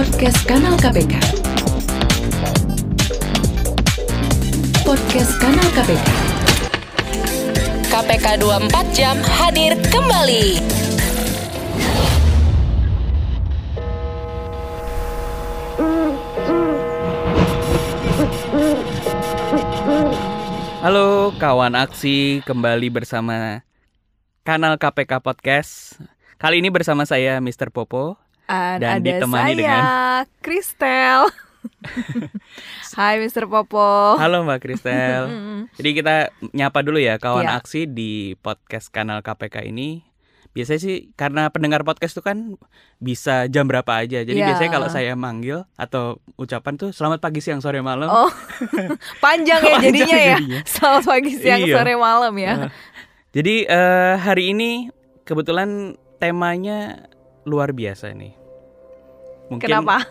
Podcast Kanal KPK. Podcast Kanal KPK. KPK 24 jam hadir kembali. Halo kawan aksi kembali bersama kanal KPK Podcast. Kali ini bersama saya Mr. Popo. Dan, Dan ada ditemani saya, dengan- Kristel. Hai Mr. Popo. Halo Mbak Kristel. Jadi kita nyapa dulu ya kawan Iya. aksi di podcast kanal KPK ini. Biasanya sih karena pendengar podcast itu kan bisa jam berapa aja. Jadi Iya. biasanya kalau saya manggil atau ucapan tuh selamat pagi, siang, sore, malam. Oh, panjang ya Panjang jadinya ya. jadinya. Selamat pagi, siang, Iya. sore, malam ya. Jadi eh, hari ini kebetulan temanya luar biasa nih. Mungkin Kenapa?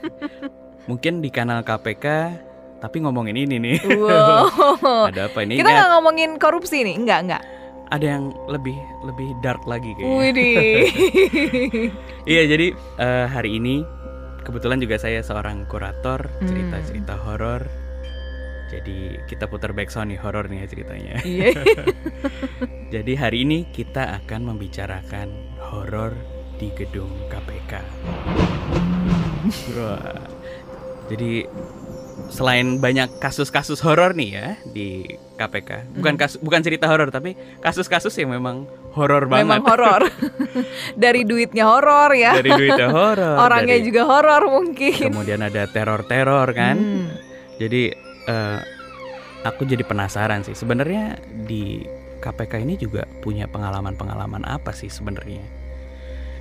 mungkin di kanal KPK tapi ngomongin ini nih. Wow. Ada apa ini? Kita Nggak, nggak ngomongin korupsi nih, enggak enggak. ada yang lebih lebih dark lagi kayaknya. Widih. Iya, jadi eh, hari ini kebetulan juga saya seorang kurator Hmm. cerita-cerita horor. Jadi kita putar backsound nih horor nih ya ceritanya. Iya. Jadi hari ini kita akan membicarakan horor di gedung KPK. Jadi selain banyak kasus-kasus horor nih ya di KPK, bukan Hmm. kasus bukan cerita horor tapi kasus-kasus yang memang horor banget. Memang horor. Dari duitnya horor ya. Dari duitnya horor. Orangnya dari- juga horor mungkin. Kemudian ada teror-teror kan. Hmm. Jadi eh, aku jadi penasaran sih sebenarnya di KPK ini juga punya pengalaman-pengalaman apa sih sebenarnya?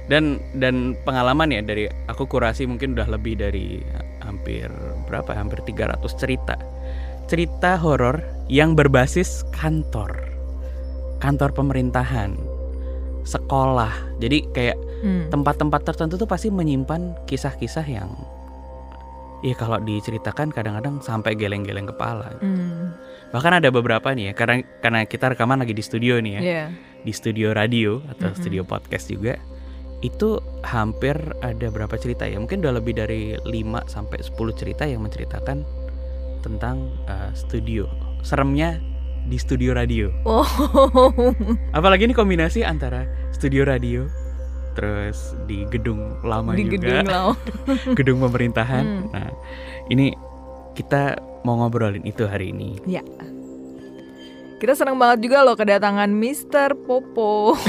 Dan dan pengalaman ya dari aku kurasi mungkin udah lebih dari hampir berapa? ya? Hampir 300 cerita. Cerita horor yang berbasis kantor. Kantor pemerintahan, sekolah. Jadi kayak Hmm. tempat-tempat tertentu tuh pasti menyimpan kisah-kisah yang Iya kalau diceritakan kadang-kadang sampai geleng-geleng kepala. Hmm. Bahkan ada beberapa nih ya, karena karena kita rekaman lagi di studio nih ya, Iya. di studio radio atau Mm-mm. studio podcast juga. Itu hampir ada berapa cerita ya? Mungkin udah lebih dari 5 sampai 10 cerita yang menceritakan tentang uh, studio. Seremnya di studio radio. Oh. Apalagi ini kombinasi antara studio radio terus di gedung lama Di juga. gedung lau. gedung pemerintahan. Hmm. Nah, ini kita mau ngobrolin itu hari ini. Ya. Kita senang banget juga loh kedatangan Mr. Popo.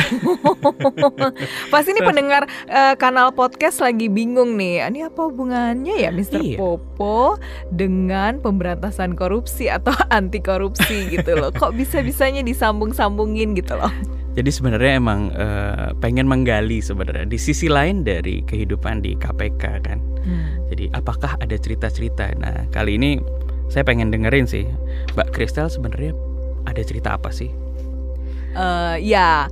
Pasti ini pendengar eh, kanal podcast lagi bingung nih. Ini apa hubungannya ya Mr. Iya. Popo dengan pemberantasan korupsi atau anti korupsi gitu loh. Kok bisa-bisanya disambung-sambungin gitu loh. Jadi sebenarnya emang eh, pengen menggali sebenarnya di sisi lain dari kehidupan di KPK kan. Jadi apakah ada cerita-cerita? Nah, kali ini saya pengen dengerin sih. Mbak Kristel sebenarnya ada cerita apa sih? Eh, ya,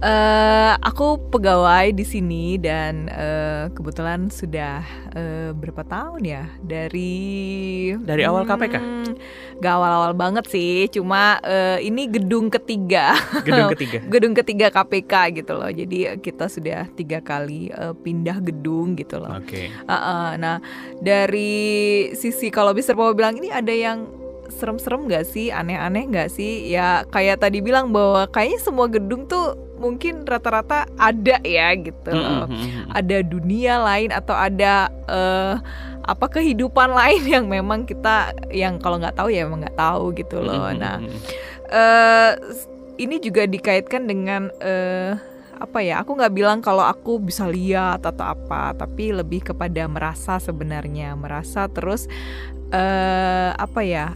eh, aku pegawai di sini dan eh, kebetulan sudah eh, berapa tahun ya dari Dari awal KPK? Hmm, Gak awal-awal banget sih, cuma eh, ini gedung ketiga, Gedung ketiga. gedung ketiga KPK gitu loh. Jadi kita sudah tiga kali eh, pindah gedung gitu loh. Oke. Uh-uh, nah dari sisi kalau Mister Popo bilang ini ada yang serem-serem gak sih, aneh-aneh gak sih? Ya kayak tadi bilang bahwa kayaknya semua gedung tuh mungkin rata-rata ada ya gitu. Mm-mm. Ada dunia lain atau ada eh, apa kehidupan lain yang memang kita yang kalau nggak tahu ya emang nggak tahu gitu loh. Mm-mm. Nah eh s- ini juga dikaitkan dengan eh apa ya? Aku nggak bilang kalau aku bisa lihat atau apa, tapi lebih kepada merasa sebenarnya, merasa terus eh apa ya?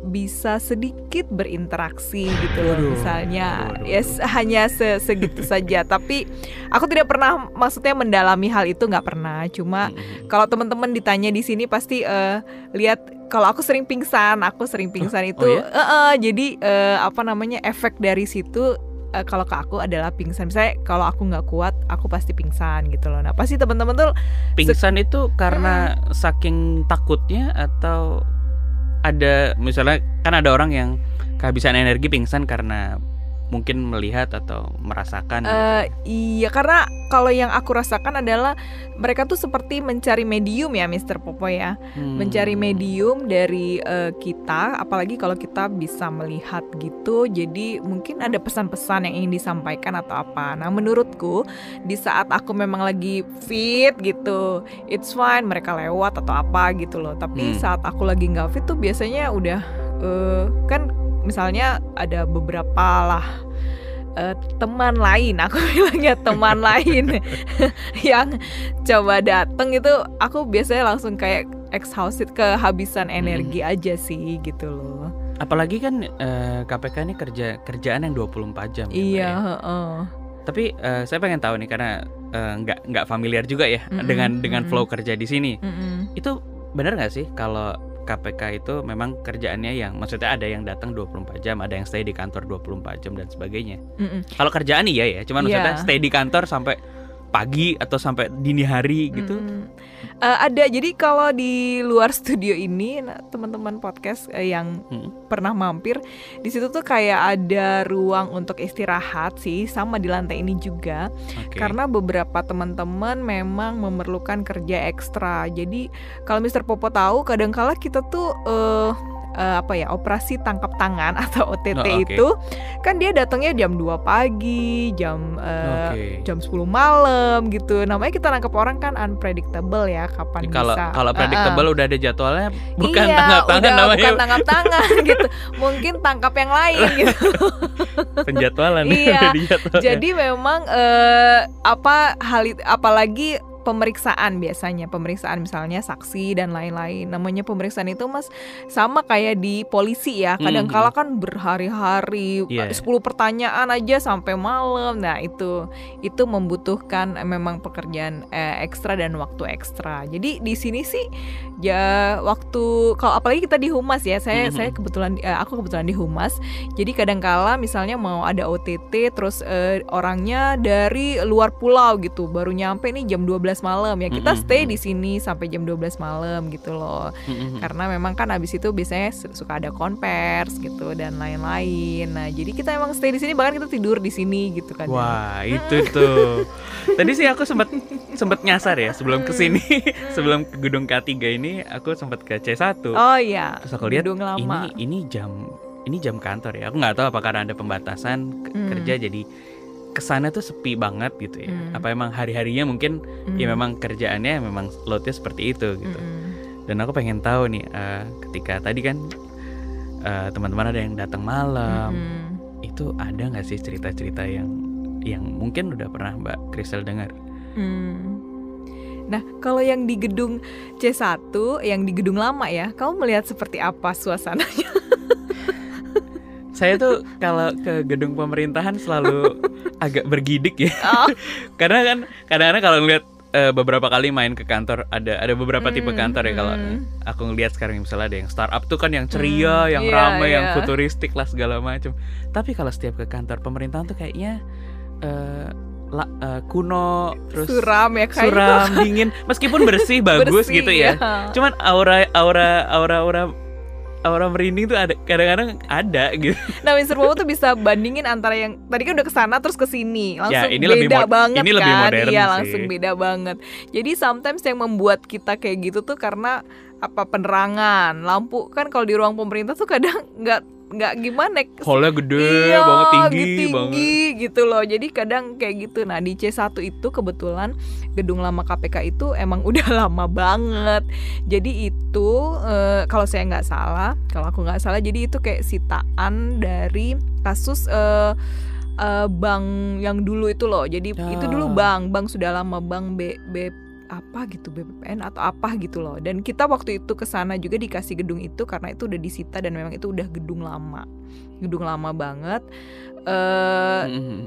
Bisa sedikit berinteraksi gitu loh Waduh, misalnya waduh, ya s- hanya se- segitu saja tapi aku tidak pernah maksudnya mendalami hal itu nggak pernah cuma Mm-mm. kalau teman-teman ditanya di sini pasti eh, lihat kalau aku sering pingsan, aku sering pingsan itu oh ya? eh, eh, jadi eh, apa namanya efek dari situ eh, kalau ke aku adalah pingsan. Misalnya kalau aku nggak kuat, aku pasti pingsan gitu loh. Nah pasti teman-teman tuh Pingsan itu karena saking takutnya atau ada misalnya kan ada orang yang kehabisan energi pingsan karena mungkin melihat atau merasakan gitu. Eh, iya karena kalau yang aku rasakan adalah mereka tuh seperti mencari medium ya Mr. Popo ya Hmm. mencari medium dari eh, kita apalagi kalau kita bisa melihat gitu jadi mungkin ada pesan-pesan yang ingin disampaikan atau apa nah menurutku di saat aku memang lagi fit gitu it's fine mereka lewat atau apa gitu loh tapi Hmm. saat aku lagi nggak fit tuh biasanya udah eh, kan misalnya ada beberapa lah eh, teman lain aku bilangnya teman lain yang coba dateng itu aku biasanya langsung kayak exhausted kehabisan energi aja sih gitu loh apalagi kan eh, KPK ini kerja kerjaan yang 24 jam ya, iya ya. heeh. Tapi eh, saya pengen tahu nih karena nggak nggak familiar juga ya Mm-mm, dengan dengan mm-mm. flow kerja di sini. Mm-mm. Itu benar nggak sih kalau KPK itu memang kerjaannya yang maksudnya ada yang datang 24 jam, ada yang stay di kantor 24 jam dan sebagainya. Mm-mm. Kalau kerjaan iya ya, cuman maksudnya Iya. stay di kantor sampai pagi atau sampai dini hari gitu. Mm. Eh, ada jadi kalau di luar studio ini nah, teman-teman podcast eh, yang Mm. pernah mampir di situ tuh kayak ada ruang untuk istirahat sih sama di lantai ini juga Oke. karena beberapa teman-teman memang memerlukan kerja ekstra. Jadi kalau Mr. Popo tahu kadangkala kita tuh eh eh, apa ya operasi tangkap tangan atau OTT Oh, oke. itu kan dia datangnya jam 2 pagi, jam eh, Oke. jam 10 malam gitu. Namanya kita nangkep orang kan unpredictable ya kapan Kalau bisa. kalau predictable udah ada jadwalnya, bukan iya, tangkap tangan udah namanya bukan tangkap tangan gitu. Mungkin tangkap yang lain gitu. penjadwalan. Iya, Udah dijadwalin. Jadi memang eh, apa hal apalagi pemeriksaan biasanya pemeriksaan misalnya saksi dan lain-lain namanya pemeriksaan itu mas sama kayak di polisi ya kadang Mhm. kala kan berhari-hari Iya. 10 pertanyaan aja sampai malam nah itu itu membutuhkan eh, memang pekerjaan eh, ekstra dan waktu ekstra jadi di sini sih ya waktu kalau apalagi kita di humas ya saya Mhm. saya kebetulan eh, aku kebetulan di humas jadi kadangkala misalnya mau ada OTT terus eh, orangnya dari luar pulau gitu baru nyampe nih jam 12 malam ya kita Mhm. stay di sini sampai jam 12 malam gitu loh Mm-mm. karena memang kan abis itu biasanya su- suka ada konvers gitu dan lain-lain nah jadi kita emang stay di sini bahkan kita tidur di sini gitu kan Wah, itu tuh. Tadi sih aku sempat sempat nyasar ya sebelum ke sini, sebelum ke gedung K3 ini aku sempat ke C1. oh iya Terus aku lihat gedung lama ini ini jam ini jam kantor ya. Aku nggak tahu apakah ada pembatasan Hmm. kerja jadi ke sana tuh sepi banget gitu ya. Hmm. Apa emang hari-harinya mungkin ya Mm. memang kerjaannya memang loadnya seperti itu gitu. Mm-mm. Dan aku pengen tahu nih eh, ketika tadi kan eh, teman-teman ada yang datang malam, Mm-mm. itu ada nggak sih cerita-cerita yang yang mungkin udah pernah Mbak Krisel dengar? Hmm. Nah, kalau yang di gedung C1, yang di gedung lama ya, kamu melihat seperti apa suasananya? Saya tuh kalau ke gedung pemerintahan selalu agak bergidik ya. Oh. Karena kan kadang-kadang kalau ngeliat eh, beberapa kali main ke kantor ada ada beberapa tipe Hmm, kantor ya kalau hmm. aku ngeliat sekarang misalnya ada yang startup tuh kan yang ceria, Hmm, yang iya, ramai, yang iya. futuristik lah segala macam. Tapi kalau setiap ke kantor pemerintahan tuh kayaknya eh, la- eh, kuno terus Suram ya kayak suram, dingin meskipun bersih bagus bersih, gitu ya. iya. Cuman aura aura aura aura aura merinding tuh ada kadang-kadang ada gitu. Nah, Mr. Bobo tuh bisa bandingin antara yang tadi kan udah ke sana terus ke sini. Langsung Ya, ini beda lebih banget ini kan. lebih modern iya, sih. langsung beda banget. Jadi sometimes yang membuat kita kayak gitu tuh karena apa penerangan, lampu kan kalau di ruang pemerintah tuh kadang nggak nggak gimana Hallnya gede iya, banget tinggi, tinggi banget. gitu loh. Jadi kadang kayak gitu. Nah, di C1 itu kebetulan gedung lama KPK itu emang udah lama banget. Jadi itu eh, kalau saya nggak salah, kalau aku nggak salah jadi itu kayak sitaan dari kasus eh eh, bank yang dulu itu loh. Jadi itu dulu Ah. bank, bank sudah lama bank B, B apa gitu BPPN atau apa gitu loh. Dan kita waktu itu ke sana juga dikasih gedung itu karena itu udah disita dan memang itu udah gedung lama. Gedung lama banget. eh Mm-mm.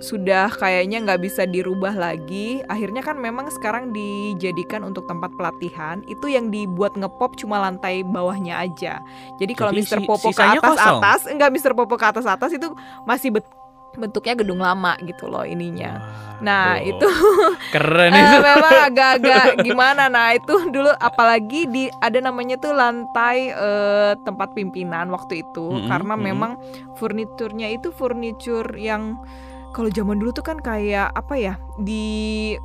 sudah kayaknya nggak bisa dirubah lagi. Akhirnya kan memang sekarang dijadikan untuk tempat pelatihan. Itu yang dibuat ngepop cuma lantai bawahnya aja. Jadi kalau Mr. si- Popo ke atas kosong? atas, enggak Mr. Popo ke atas atas itu masih bet- bentuknya gedung lama gitu loh ininya. Nah, itu keren Eh, itu. memang agak-agak gimana nah itu dulu apalagi di ada namanya tuh lantai eh, tempat pimpinan waktu itu Mm-mm, karena mm-mm. memang furniturnya itu furnitur yang kalau zaman dulu tuh kan kayak apa ya di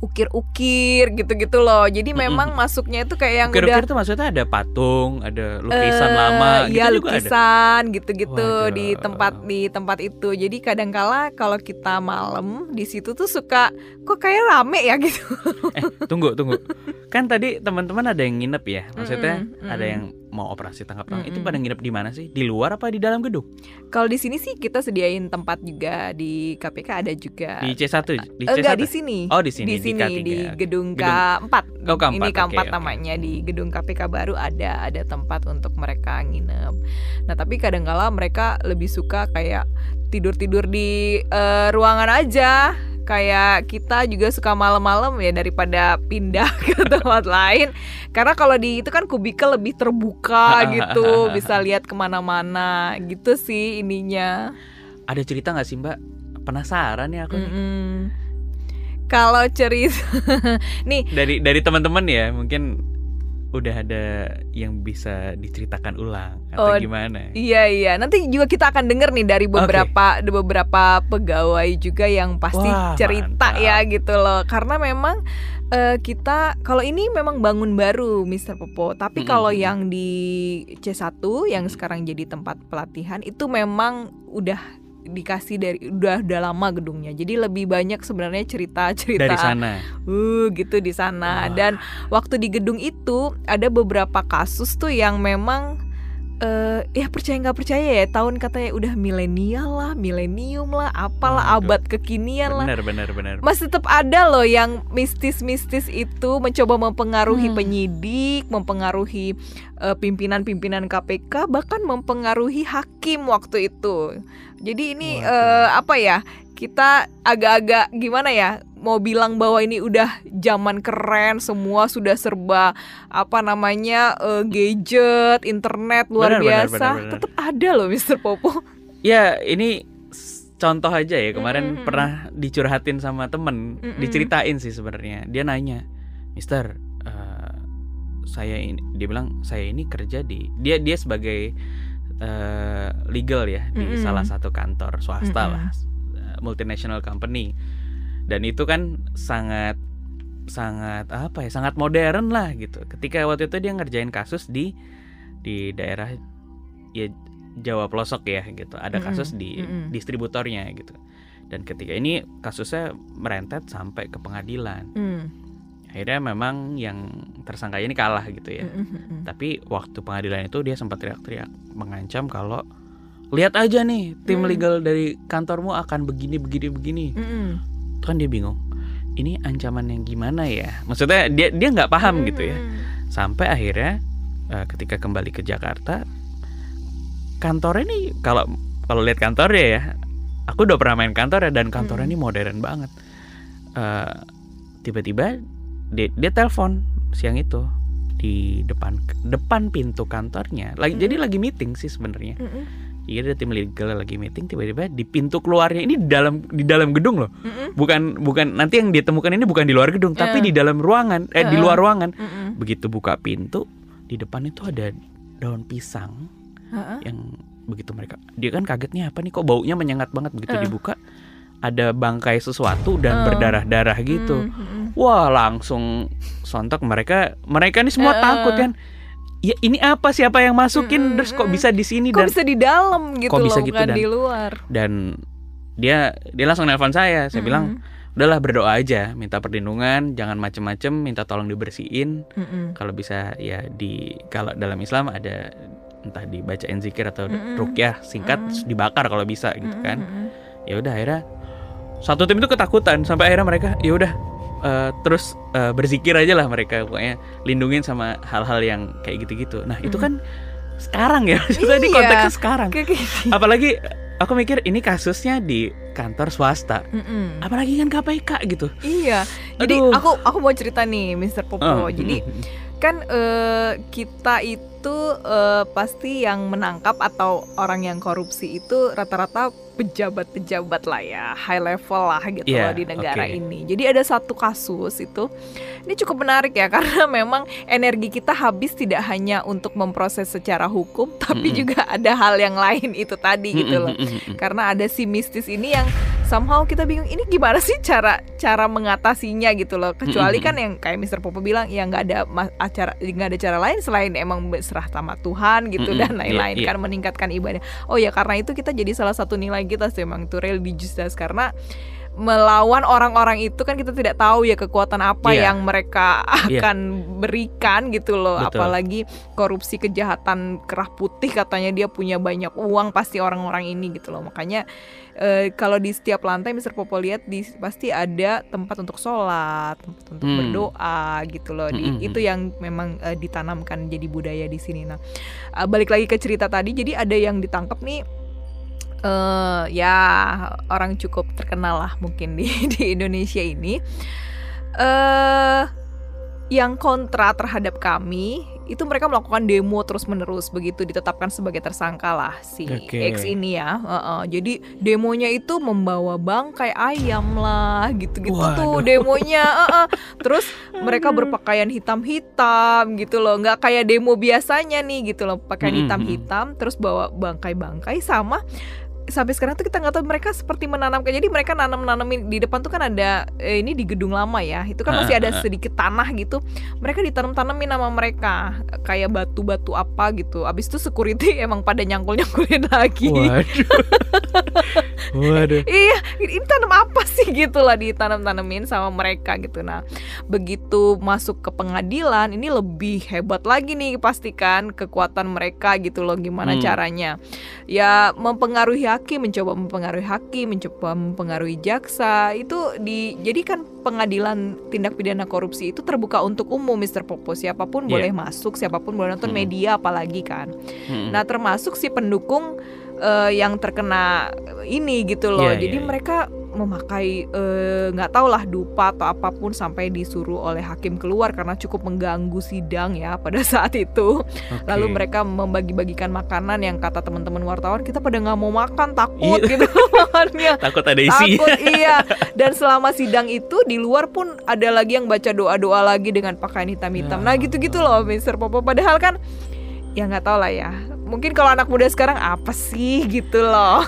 ukir-ukir gitu-gitu loh jadi memang masuknya itu kayak yang udah Ukir-ukir itu maksudnya ada patung, ada lukisan Eh, lama gitu juga ada. lukisan gitu-gitu di tempat di tempat itu. Jadi kadangkala kalau kita malam di situ tuh suka kok kayak rame ya gitu. Eh, tunggu, tunggu. Kan tadi teman-teman ada yang nginep ya. Maksudnya Mm-mm, ada yang mau operasi tangkap tangan. Itu Mm-mm. pada nginep di mana sih? Di luar apa di dalam gedung? Kalau di sini sih kita sediain tempat juga di KPK ada juga. Di C1, di Eh, C1. enggak di sini. Oh, di sini, di di sini K3. di gedung Gedung- K4. Oh, K4, Ini K4 oke, oke. namanya di gedung KPK baru ada ada tempat untuk mereka nginep. Nah, tapi kadangkala mereka lebih suka kayak tidur-tidur di eh, ruangan aja. Kayak kita juga suka malam-malam ya daripada pindah ke tempat lain. Karena kalau di itu kan kubikel lebih terbuka gitu, bisa lihat ke mana-mana gitu sih ininya. Ada cerita nggak sih Mbak? Penasaran ya aku nih. Mm-mm. Kalau cerita nih Dari dari teman-teman ya, mungkin udah ada yang bisa diceritakan ulang atau Oh, gimana? Iya iya, nanti juga kita akan dengar nih dari beberapa ada beberapa pegawai juga yang pasti Wah, cerita mantap. ya gitu loh. Karena memang eh, kita kalau ini memang bangun baru Mr. Popo, tapi Mm-mm, kalau mm-mm. yang di C1 yang sekarang jadi tempat pelatihan itu memang udah dikasih dari udah udah lama gedungnya. Jadi lebih banyak sebenarnya cerita-cerita Dari sana. uh gitu di sana Wah. dan waktu di gedung itu ada beberapa kasus tuh yang memang eh ya percaya nggak percaya ya tahun katanya udah milenial lah milenium lah apalah Waduh. abad kekinian lah Benar benar benar. masih tetap ada loh yang mistis-mistis itu mencoba mempengaruhi Hmm. penyidik, mempengaruhi eh, pimpinan-pimpinan KPK, bahkan mempengaruhi hakim waktu itu. Jadi ini Waduh. eh, apa ya? Kita agak-agak gimana ya? Mau bilang bahwa ini udah zaman keren, semua sudah serba apa namanya eh, gadget, internet luar benar, biasa. Tetap ada loh, Mr. Popo. Ya ini contoh aja ya kemarin Mm-mm. pernah dicurhatin sama temen, Mm-mm. diceritain sih sebenarnya. Dia nanya, Mister, eh, saya ini, dia bilang saya ini kerja di, dia dia sebagai eh, legal ya di Mm-mm. salah satu kantor swasta Mm-mm. lah, eh, multinational company. Dan itu kan sangat sangat apa ya, sangat modern lah gitu. Ketika waktu itu dia ngerjain kasus di di daerah ya Jawa pelosok ya gitu. Ada kasus di distributornya gitu. Dan ketika ini kasusnya merentet sampai ke pengadilan. Hmm. Akhirnya memang yang tersangka ini kalah gitu ya. Mm, mm, mm, mm. Tapi waktu pengadilan itu dia sempat teriak-teriak mengancam kalau lihat aja nih tim Hmm. legal dari kantormu akan begini begini begini. Mm, mm. Itu kan dia bingung. Ini ancaman yang gimana ya? Maksudnya dia dia nggak paham gitu ya. Sampai akhirnya eh, ketika kembali ke Jakarta kantornya nih kalau kalau lihat kantornya ya aku udah pernah main kantor ya dan kantornya Mm. ini modern banget Eh, tiba-tiba dia, dia telepon siang itu di depan depan pintu kantornya lagi Mm. jadi lagi meeting sih sebenarnya Mm, mm. Iya ada tim legal lagi meeting tiba-tiba di pintu keluarnya ini di dalam di dalam gedung loh Mm, mm. bukan bukan nanti yang ditemukan ini bukan di luar gedung tapi Ya. di dalam ruangan eh di Heeh. luar ruangan Mm, mm. begitu buka pintu di depan itu ada daun pisang Ha-ha. yang begitu mereka dia kan kagetnya apa nih kok baunya menyengat banget begitu Eh. dibuka ada bangkai sesuatu dan Eh. berdarah-darah gitu Mm, mm, wah langsung sontak mereka mereka ini semua Eh. takut kan ya ini apa siapa yang masukin Mm, mm, terus kok mm. bisa di sini Kok dan bisa di dalam gitu Kok loh, bisa gitu bukan dan- di luar. dan dia dia langsung nelpon saya saya Mm, bilang mm. udahlah berdoa aja minta perlindungan jangan macem-macem minta tolong dibersihin Mm, mm. kalau bisa ya di kalau dalam Islam ada entah dibacain zikir atau Mm-mm. rukyah singkat terus dibakar kalau bisa gitu Mm, kan mm, mm. ya udah akhirnya satu tim itu ketakutan sampai akhirnya mereka ya udah eh, terus eh, berzikir aja lah mereka pokoknya lindungin sama hal-hal yang kayak gitu-gitu nah itu kan sekarang ya maksudnya di Iya. konteksnya sekarang Kayak gitu. apalagi aku mikir ini kasusnya di kantor swasta Mm, mm. apalagi kan KPK gitu Iya. Jadi Aduh. aku aku mau cerita nih, Mr. Popo. Eh, Jadi kan eh, kita itu itu eh, pasti yang menangkap atau orang yang korupsi itu rata-rata pejabat-pejabat lah ya, high level lah gitu Iya, loh di negara oke. ini. Jadi ada satu kasus itu, ini cukup menarik ya karena memang energi kita habis tidak hanya untuk memproses secara hukum, tapi Mm-mm. juga ada hal yang lain itu tadi gitu loh. Mm-mm, mm-mm. Karena ada si mistis ini yang somehow kita bingung ini gimana sih cara cara mengatasinya gitu loh. Kecuali kan yang kayak Mr. Popo bilang ya nggak ada acara nggak ada cara lain selain emang berserah sama Tuhan gitu dan iya, lain-lain iya. kan meningkatkan ibadah. Oh ya karena itu kita jadi salah satu nilai kita sih emang itu religiusitas karena melawan orang-orang itu kan kita tidak tahu ya kekuatan apa Iya. yang mereka Iya. akan berikan gitu loh Betul. apalagi korupsi kejahatan kerah putih katanya dia punya banyak uang pasti orang-orang ini gitu loh makanya eh, kalau di setiap lantai Mr. Popo lihat di pasti ada tempat untuk sholat tempat untuk Hmm. berdoa gitu loh Di- Mm-mm. itu yang memang eh, ditanamkan jadi budaya di sini nah eh, balik lagi ke cerita tadi jadi ada yang ditangkap nih eh ya orang cukup terkenal lah mungkin di di Indonesia ini eh yang kontra terhadap kami itu mereka melakukan demo terus menerus begitu ditetapkan sebagai tersangka lah si Oke. X ini ya. Heeh, jadi demonya itu membawa bangkai ayam lah gitu-gitu tuh demonya heeh. terus mereka berpakaian hitam-hitam gitu loh. Nggak kayak demo biasanya nih gitu loh pakaian hitam-hitam terus bawa bangkai-bangkai sama sampai sekarang tuh kita nggak tahu mereka seperti menanamkan jadi mereka nanam nanamin di depan tuh kan ada eh, ini di gedung lama ya itu kan masih ada Ah, ah. sedikit tanah gitu mereka ditanam tanamin nama mereka kayak batu-batu apa gitu abis itu security emang pada nyangkul nyangkulin lagi Waduh. Waduh. iya ini tanam apa sih gitu lah ditanam tanamin sama mereka gitu nah begitu masuk ke pengadilan ini lebih hebat lagi nih pastikan kekuatan mereka gitu loh gimana Hmm. caranya ya mempengaruhi hakim mencoba mempengaruhi hakim mencoba mempengaruhi jaksa itu di jadi kan pengadilan tindak pidana korupsi itu terbuka untuk umum Mr. Popo siapa pun Iya. boleh masuk siapa pun boleh nonton Mm-mm. media apalagi kan Mm-mm. Nah, termasuk si pendukung eh, yang terkena ini gitu loh. Iya, Jadi iya, iya. mereka memakai eh, nggak tahu lah dupa atau apa pun sampai disuruh oleh hakim keluar karena cukup mengganggu sidang ya pada saat itu. Oke. Lalu mereka membagi-bagikan makanan yang kata teman-teman wartawan kita pada nggak mau makan takut Iya. gitu makannya. takut ada isi. Takut iya Dan selama sidang itu Di luar pun ada lagi yang baca doa-doa lagi Dengan pakaian hitam-hitam Ya. Nah gitu-gitu loh Mr. Popo Padahal kan Ya nggak tahu lah ya Mungkin kalau anak muda sekarang Apa sih gitu loh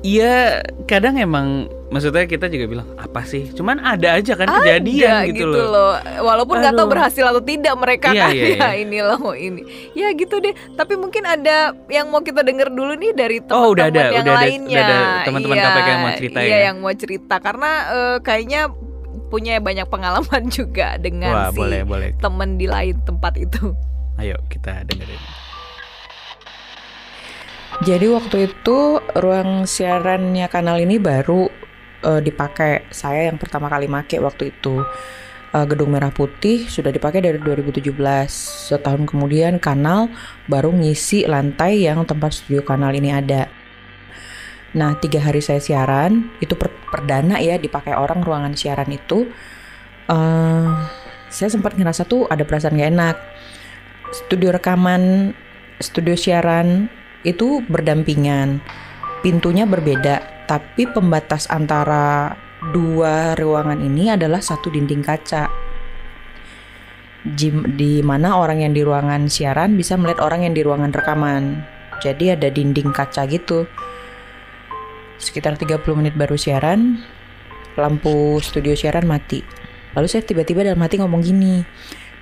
Iya, kadang emang maksudnya kita juga bilang apa sih? Cuman ada aja kan Ada kejadian gitu, loh. Walaupun nggak tahu berhasil atau tidak Mereka Iya, kan iya, Ya iya. ini loh ini Ya gitu deh Tapi mungkin ada Yang mau kita denger dulu nih Dari teman-teman Oh, udah ada, yang udah ada- lainnya udah ada teman-teman Iya, KPK yang mau cerita Iya ya? yang mau cerita Karena eh, kayaknya punya banyak pengalaman juga dengan Wah, si boleh, boleh. temen di lain tempat itu. Ayo kita dengerin. Jadi waktu itu ruang siarannya kanal ini baru eh, dipakai. Saya yang pertama kali make waktu itu. Eh, Gedung Merah Putih sudah dipakai dari 2017. Setahun kemudian kanal baru ngisi lantai yang tempat studio kanal ini ada. Nah, tiga hari saya siaran, itu per- perdana ya dipakai orang ruangan siaran itu. eh saya sempat ngerasa tuh ada perasaan gak enak. Studio rekaman, studio siaran itu berdampingan. Pintunya berbeda, tapi pembatas antara dua ruangan ini adalah satu dinding kaca. Di mana orang yang di ruangan siaran bisa melihat orang yang di ruangan rekaman. Jadi ada dinding kaca gitu. Sekitar 30 menit baru siaran, lampu studio siaran mati. Lalu saya tiba-tiba dalam hati ngomong gini,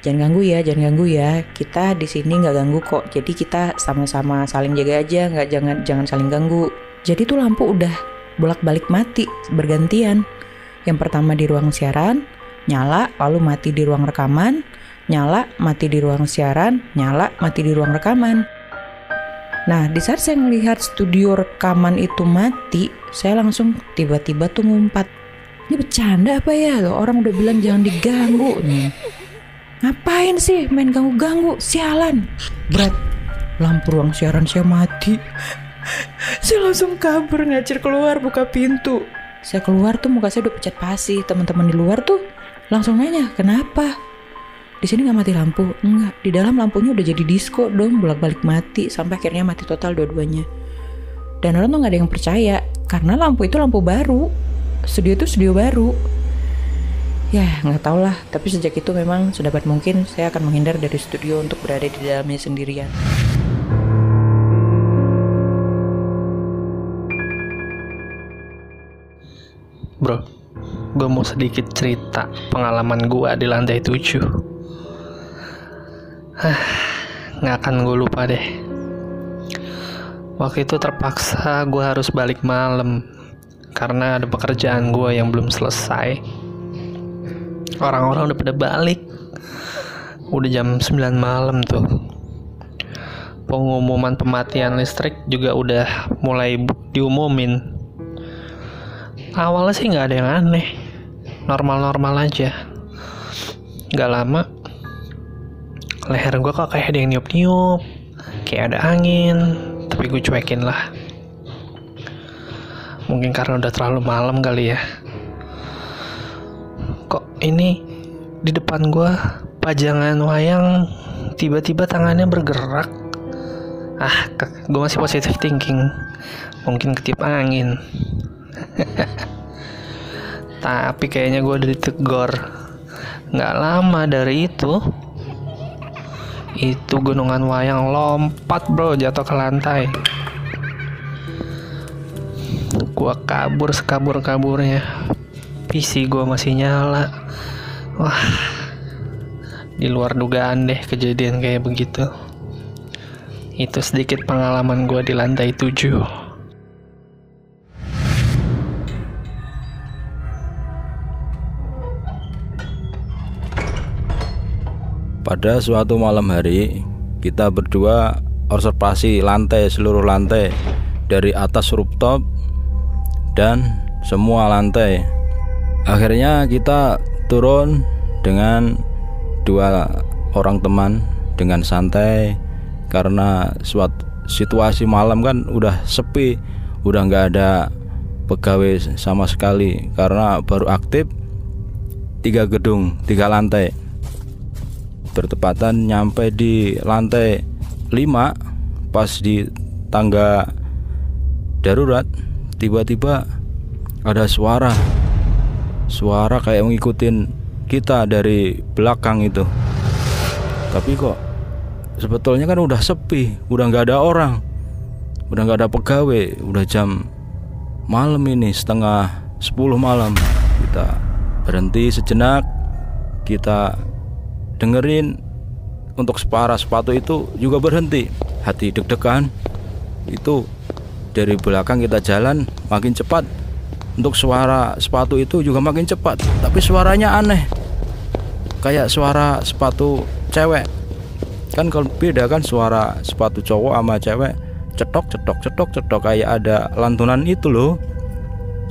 jangan ganggu ya, jangan ganggu ya. Kita di sini nggak ganggu kok. Jadi kita sama-sama saling jaga aja, nggak jangan jangan saling ganggu. Jadi tuh lampu udah bolak-balik mati bergantian. Yang pertama di ruang siaran nyala, lalu mati di ruang rekaman, nyala, mati di ruang siaran, nyala, mati di ruang rekaman. Nah, di saat saya melihat studio rekaman itu mati, saya langsung tiba-tiba tuh ngumpat. Ini bercanda apa ya? Loh, Orang udah bilang jangan diganggu nih. Ngapain sih main ganggu-ganggu? Sialan. Berat. Lampu ruang siaran saya mati. Saya langsung kabur ngacir keluar buka pintu. Saya keluar tuh muka saya udah pecat pasi. Teman-teman di luar tuh langsung nanya, "Kenapa?" di sini nggak mati lampu enggak di dalam lampunya udah jadi disco dong bolak balik mati sampai akhirnya mati total dua-duanya dan orang tuh nggak ada yang percaya karena lampu itu lampu baru studio itu studio baru ya nggak tau lah tapi sejak itu memang sedapat mungkin saya akan menghindar dari studio untuk berada di dalamnya sendirian Bro, gue mau sedikit cerita pengalaman gue di lantai 7. Hah, nggak akan gue lupa deh. Waktu itu terpaksa gue harus balik malam karena ada pekerjaan gue yang belum selesai. Orang-orang udah pada balik. Udah jam 9 malam tuh. Pengumuman pematian listrik juga udah mulai diumumin awalnya sih nggak ada yang aneh. Normal-normal aja. Nggak lama leher gue kok kayak ada yang niup-niup. Kayak ada angin tapi gue cuekin lah. Mungkin karena udah terlalu malam kali ya. Kok ini di depan gue pajangan wayang tiba-tiba tangannya bergerak? Ah gue masih positive thinking. Mungkin ketip angin tapi kayaknya gue ditegor. Nggak lama dari itu itu gunungan wayang lompat bro jatuh ke lantai. Gua kabur sekabur kaburnya PC gue masih nyala. Wah di luar dugaan deh kejadian kayak begitu. Itu sedikit pengalaman gue di lantai 7 Pada suatu malam hari, kita berdua observasi lantai seluruh lantai dari atas rooftop dan semua lantai. Akhirnya kita turun dengan dua orang teman dengan santai karena suatu situasi malam kan udah sepi, udah nggak ada pegawai sama sekali karena baru aktif tiga gedung, tiga lantai bertepatan nyampe di lantai 5 pas di tangga darurat tiba-tiba ada suara. Suara kayak ngikutin kita dari belakang itu. Tapi kok sebetulnya kan udah sepi udah nggak ada orang udah nggak ada pegawai. Udah jam malam ini setengah 10 malam. Kita berhenti sejenak kita dengerin. Untuk separa sepatu itu juga berhenti. Hati deg-degan. Itu dari belakang kita jalan makin cepat. Untuk suara sepatu itu juga makin cepat. Tapi suaranya aneh. Kayak suara sepatu cewek. Kan kalau beda kan suara sepatu cowok sama cewek. Cetok cetok cetok cetok. Kayak ada lantunan itu loh.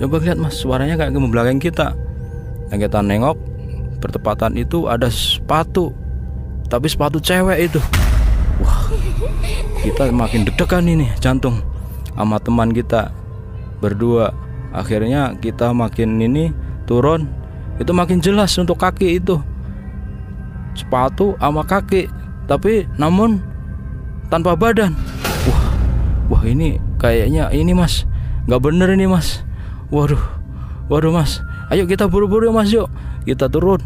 Coba lihat mas suaranya kayak ke belakang kita. Yang kita nengok bertepatan itu ada sepatu tapi sepatu cewek itu. Wah kita makin deg-degan ini jantung. Sama teman kita berdua. Akhirnya kita makin ini turun. Itu makin jelas untuk kaki itu. Sepatu sama kaki tapi namun tanpa badan. Wah wah ini kayaknya ini mas. Nggak bener ini mas. Waduh waduh mas. Ayo kita buru-buru mas yuk kita turun.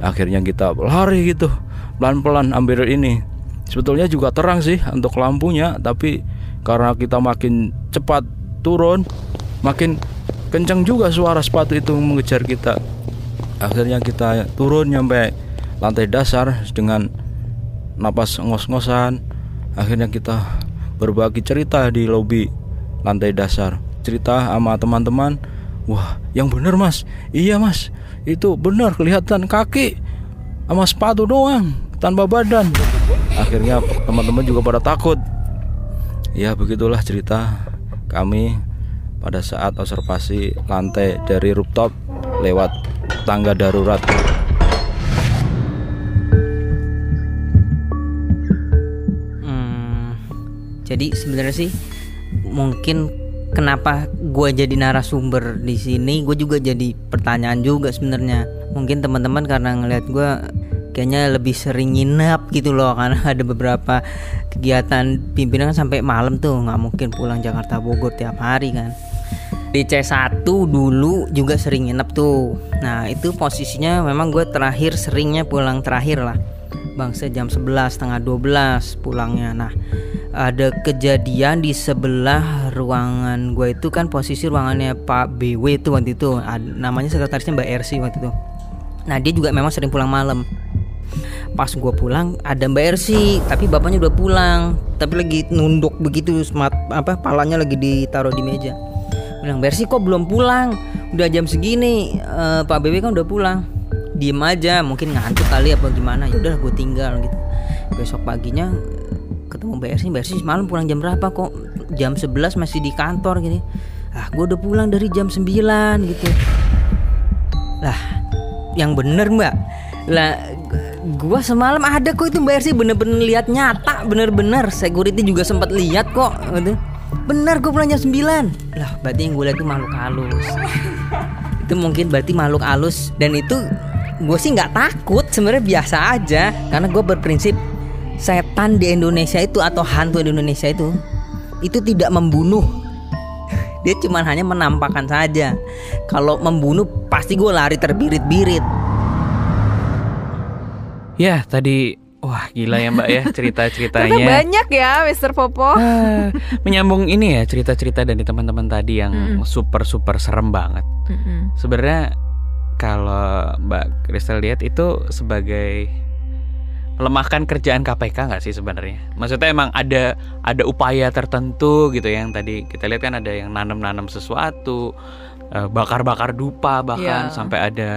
Akhirnya kita lari gitu. Pelan-pelan ambil ini. Sebetulnya juga terang sih untuk lampunya tapi karena kita makin cepat turun makin kencang juga suara sepatu itu mengejar kita. Akhirnya kita turun nyampe lantai dasar dengan napas ngos-ngosan. Akhirnya kita berbagi cerita di lobi lantai dasar. Cerita sama teman-teman wah yang bener mas. Iya mas. Itu benar kelihatan kaki sama sepatu doang tanpa badan. Akhirnya teman-teman juga pada takut. Ya begitulah cerita kami pada saat observasi lantai dari rooftop lewat tangga darurat. Hmm, jadi sebenarnya sih mungkin kenapa gue jadi narasumber di sini? Gue juga jadi pertanyaan juga sebenarnya. Mungkin teman-teman karena ngelihat gue kayaknya lebih sering nginep gitu loh karena ada beberapa kegiatan pimpinan sampai malam tuh nggak mungkin pulang Jakarta Bogor tiap hari kan. Di C1 dulu juga sering nginep tuh. Nah itu posisinya memang gue terakhir seringnya pulang terakhir lah. Bangsa jam 11 setengah 12 pulangnya. Nah ada kejadian di sebelah ruangan gue itu kan posisi ruangannya Pak BW itu waktu itu. Namanya sekretarisnya Mbak Ersi waktu itu. Nah dia juga memang sering pulang malam. Pas gue pulang ada Mbak Ersi tapi bapaknya udah pulang. Tapi lagi nunduk begitu semat apa palanya lagi ditaruh di meja. Bilang Mbak Ersi kok belum pulang? Udah jam segini. Eh, Pak BW kan udah pulang. Diem aja mungkin ngantuk kali apa gimana. Ya udah gue tinggal gitu. Besok paginya Mbak Ersi Mbak Ersi malam pulang jam berapa kok? Jam 11 masih di kantor gini. Ah gue udah pulang dari jam 9 gitu. Lah yang bener mbak. Lah gua semalam ada kok itu mbak Ersi. Bener-bener lihat nyata bener-bener. Security juga sempat lihat kok gitu. bener gue pulang jam 9 lah berarti yang gue lihat itu makhluk halus. Itu mungkin berarti makhluk halus. Dan itu gue sih nggak takut. Sebenarnya biasa aja. Karena gue berprinsip setan di Indonesia itu atau hantu di Indonesia itu itu tidak membunuh dia cuma hanya menampakkan saja kalau membunuh pasti gue lari terbirit-birit Ya tadi wah gila ya mbak ya cerita-ceritanya. banyak ya Mr. Popo. Ah, menyambung ini ya cerita-cerita dari teman-teman tadi yang super super serem banget. Sebenarnya kalau Mbak Kristal lihat itu sebagai melemahkan kerjaan KPK nggak sih sebenarnya? Maksudnya emang ada ada upaya tertentu gitu yang tadi kita lihat kan ada yang nanam-nanam sesuatu, eh, bakar-bakar dupa bahkan Iya. sampai ada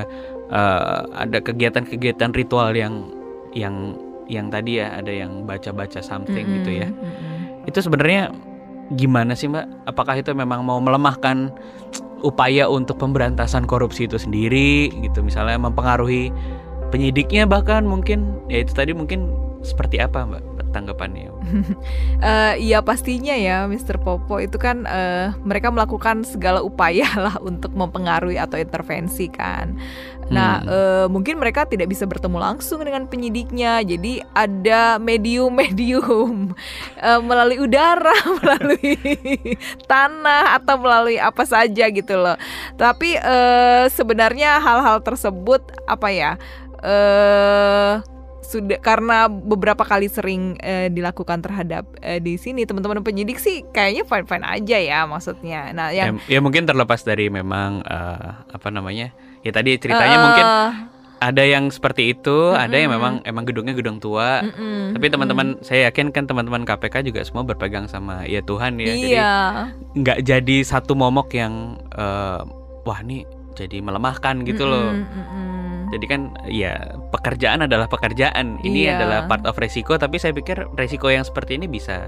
eh, ada kegiatan-kegiatan ritual yang yang yang tadi ya ada yang baca-baca something Mm-mm. gitu ya. Mm-mm. Itu sebenarnya gimana sih Mbak? Apakah itu memang mau melemahkan upaya untuk pemberantasan korupsi itu sendiri gitu misalnya mempengaruhi penyidiknya bahkan mungkin ya itu tadi mungkin seperti apa Mbak tanggapannya? Iya pastinya ya Mr. Popo itu kan eh, mereka melakukan segala upaya lah untuk mempengaruhi atau intervensi kan. Nah Hmm. eh, mungkin mereka tidak bisa bertemu langsung dengan penyidiknya, jadi ada medium-medium eh, melalui udara, melalui tanah atau melalui apa saja gitu loh. Tapi eh, sebenarnya hal-hal tersebut apa ya? Eh sudah karena beberapa kali sering eh, dilakukan terhadap eh, di sini teman-teman penyidik sih kayaknya fine fine aja ya maksudnya. Nah yang Ya, ya mungkin terlepas dari memang eh, apa namanya? Ya tadi ceritanya eh, mungkin ada yang seperti itu, ada yang memang emang gedungnya gedung tua. mm-mm, Tapi teman-teman saya yakin kan teman-teman KPK juga semua berpegang sama ya Tuhan ya. Jadi iya nggak jadi satu momok yang eh, wah nih jadi melemahkan gitu loh. Mm-mm, mm-mm. Jadi kan ya pekerjaan adalah pekerjaan. Ini Iya. adalah part of resiko tapi saya pikir resiko yang seperti ini bisa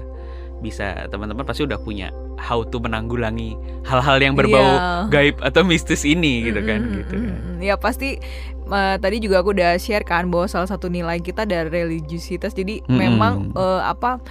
bisa teman-teman pasti udah punya how to menanggulangi hal-hal yang berbau Iya. gaib atau mistis ini gitu kan Mm-mm, gitu kan. Ya pasti eh, tadi juga aku udah share kan bahwa salah satu nilai kita dari religiusitas. Jadi Mm-mm. memang eh, apa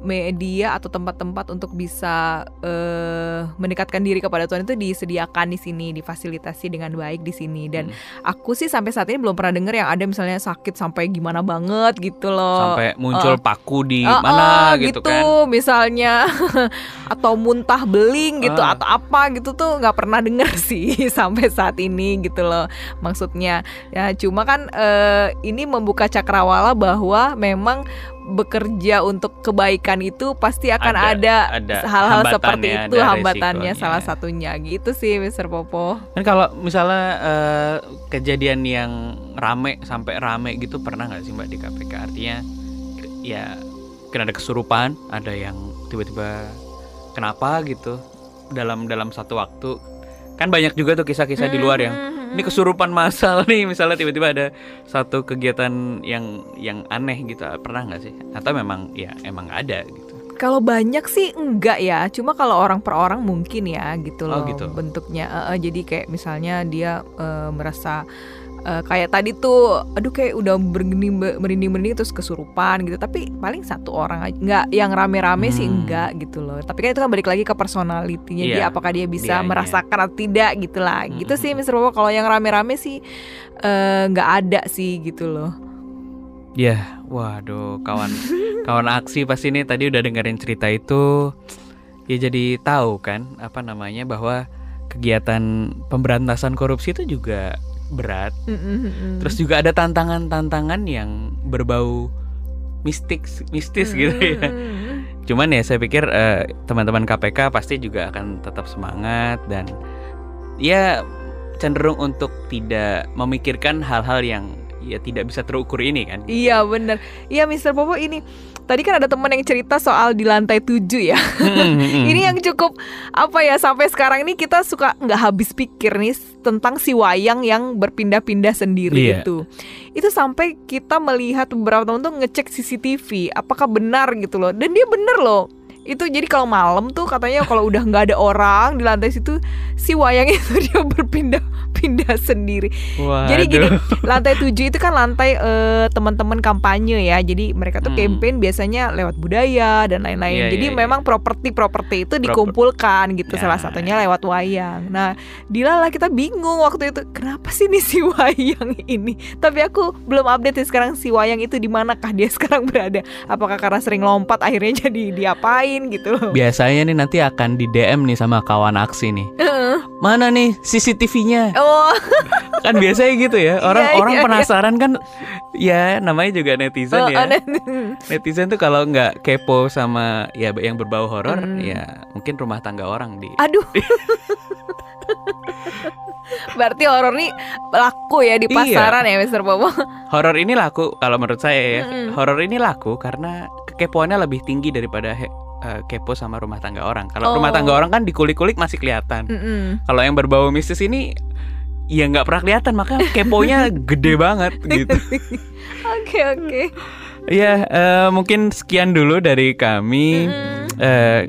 media atau tempat-tempat untuk bisa eh, mendekatkan diri kepada Tuhan itu disediakan di sini, difasilitasi dengan baik di sini. Dan Hmm. aku sih sampai saat ini belum pernah denger yang ada misalnya sakit sampai gimana banget gitu loh. Sampai muncul eh, paku di Eh, mana eh, gitu, kan. misalnya atau muntah beling gitu Ah. atau apa gitu tuh nggak pernah denger sih sampai saat ini gitu loh maksudnya ya cuma kan eh, ini membuka cakrawala bahwa memang bekerja untuk kebaikan itu pasti akan Ada- ada, ada hal-hal seperti itu ada hambatannya resikonya. salah satunya gitu sih Mr. Popo Kan kalau misalnya eh, kejadian yang rame sampai rame gitu pernah nggak sih Mbak di KPK? Artinya ya mungkin ada kesurupan, ada yang tiba-tiba kenapa gitu dalam dalam satu waktu. Kan banyak juga tuh kisah-kisah di luar yang Hmm, ini kesurupan massal nih misalnya tiba-tiba ada satu kegiatan yang yang aneh gitu. Pernah nggak sih? Atau memang ya emang nggak ada gitu? Kalau banyak sih enggak ya, cuma kalau orang per orang mungkin ya gitu Oh, loh gitu. bentuknya. Eh, jadi kayak misalnya dia eh, merasa eh, kayak tadi tuh, aduh kayak udah bergening merinding merinding terus kesurupan gitu. Tapi paling satu orang aja, nggak yang rame-rame sih Hmm. enggak gitu loh. Tapi kan itu kan balik lagi ke personalitinya dia, Iya, apakah dia bisa dianya. merasakan atau tidak gitu lah. Gitu Mm-mm. sih Mr. Bobo. Kalau yang rame-rame sih eh, nggak ada sih gitu loh. Ya, waduh, kawan kawan aksi pasti ini tadi udah dengerin cerita itu ya jadi tahu kan apa namanya bahwa kegiatan pemberantasan korupsi itu juga berat. Mm-mm-mm. Terus juga ada tantangan-tantangan yang berbau mistik mistis gitu ya. Mm-mm. Cuman ya saya pikir eh, teman-teman KPK pasti juga akan tetap semangat dan ya cenderung untuk tidak memikirkan hal-hal yang ya tidak bisa terukur ini kan. Iya bener Iya Mr. Popo ini Tadi kan ada teman yang cerita soal di lantai 7 ya. Ini yang cukup Apa ya Sampai sekarang ini kita suka nggak habis pikir nih Tentang si wayang yang berpindah-pindah sendiri Iya. itu. Itu sampai kita melihat beberapa teman tuh ngecek CCTV Apakah benar gitu loh. Dan dia bener loh itu jadi kalau malam tuh katanya kalau udah nggak ada orang di lantai situ si wayang itu dia berpindah-pindah sendiri jadi gini, Waduh. lantai 7 itu kan lantai eh, teman-teman kampanye ya. Jadi mereka tuh Hmm. campaign biasanya lewat budaya dan lain-lain. Iya, Jadi iya, iya. memang properti-properti itu Proper- dikumpulkan gitu. Ya. Salah satunya lewat wayang. Nah, Dila lah kita bingung waktu itu. Kenapa sih nih si wayang ini? Tapi aku belum update sih sekarang si wayang itu di manakah dia sekarang berada? Apakah karena sering lompat akhirnya jadi diapain gitu loh. Biasanya nih nanti akan di DM nih sama kawan aksi nih. Mana nih CCTV-nya? Oh, Kan biasanya gitu ya. Orang Iya, orang iya, iya. penasaran kan ya namanya juga netizen oh, ya. aneh. Netizen tuh kalau nggak kepo sama ya yang berbau horor Mm. ya mungkin rumah tangga orang di Aduh. Berarti horor nih laku ya di Iya. pasaran ya, Mr. Bobo. horor ini laku kalau menurut saya ya. Mm-mm. Horor ini laku karena kekepoannya lebih tinggi daripada eh, kepo sama rumah tangga orang. Kalau Oh. rumah tangga orang kan dikulik-kulik masih kelihatan. Mm-mm. Kalau yang berbau mistis ini ya nggak pernah kelihatan makanya keponya gede banget gitu. Oke oke. Ya eh, mungkin sekian dulu dari kami. Mm-mm. Eh,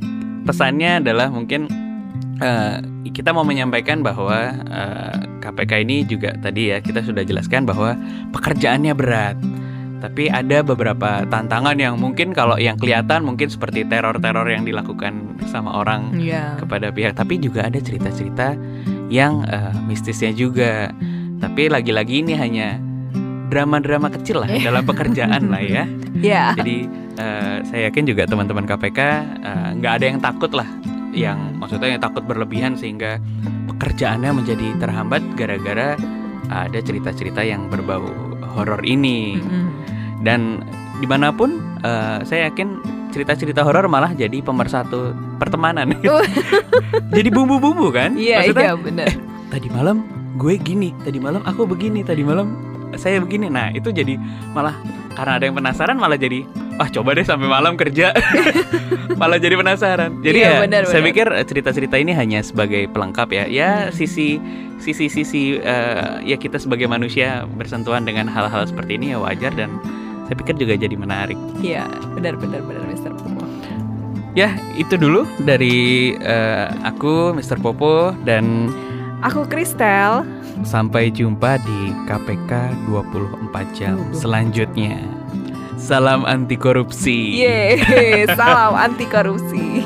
pesannya adalah mungkin eh, kita mau menyampaikan bahwa eh, KPK ini juga tadi ya kita sudah jelaskan bahwa pekerjaannya berat. Tapi ada beberapa tantangan yang mungkin kalau yang kelihatan mungkin seperti teror-teror yang dilakukan sama orang Iya. kepada pihak tapi juga ada cerita-cerita yang eh, mistisnya juga tapi lagi-lagi ini hanya drama-drama kecil lah dalam pekerjaan lah ya Ya. jadi eh, saya yakin juga teman-teman KPK eh, nggak ada yang takut lah yang maksudnya yang takut berlebihan sehingga pekerjaannya menjadi terhambat gara-gara ada cerita-cerita yang berbau horor ini Mm-mm. Dan di mana pun eh, saya yakin cerita-cerita horor malah jadi pemersatu pertemanan. Oh. jadi bumbu-bumbu kan? Iya Maksudnya, iya benar. tadi malam gue gini tadi malam aku begini tadi malam saya begini. Nah itu jadi malah karena ada yang penasaran malah jadi wah coba deh sampai malam kerja. Malah jadi penasaran. Jadi Iya, ya benar, saya benar. pikir eh, cerita-cerita ini hanya sebagai pelengkap ya. Ya sisi sisi sisi eh, ya kita sebagai manusia bersentuhan dengan hal-hal seperti ini ya wajar dan saya pikir juga jadi menarik Iya benar benar Mr. Popo. ya itu dulu dari eh, aku Mr. Popo dan Aku Kristel. Sampai jumpa di KPK 24 jam selanjutnya. Salam anti korupsi. Yeay, salam anti korupsi.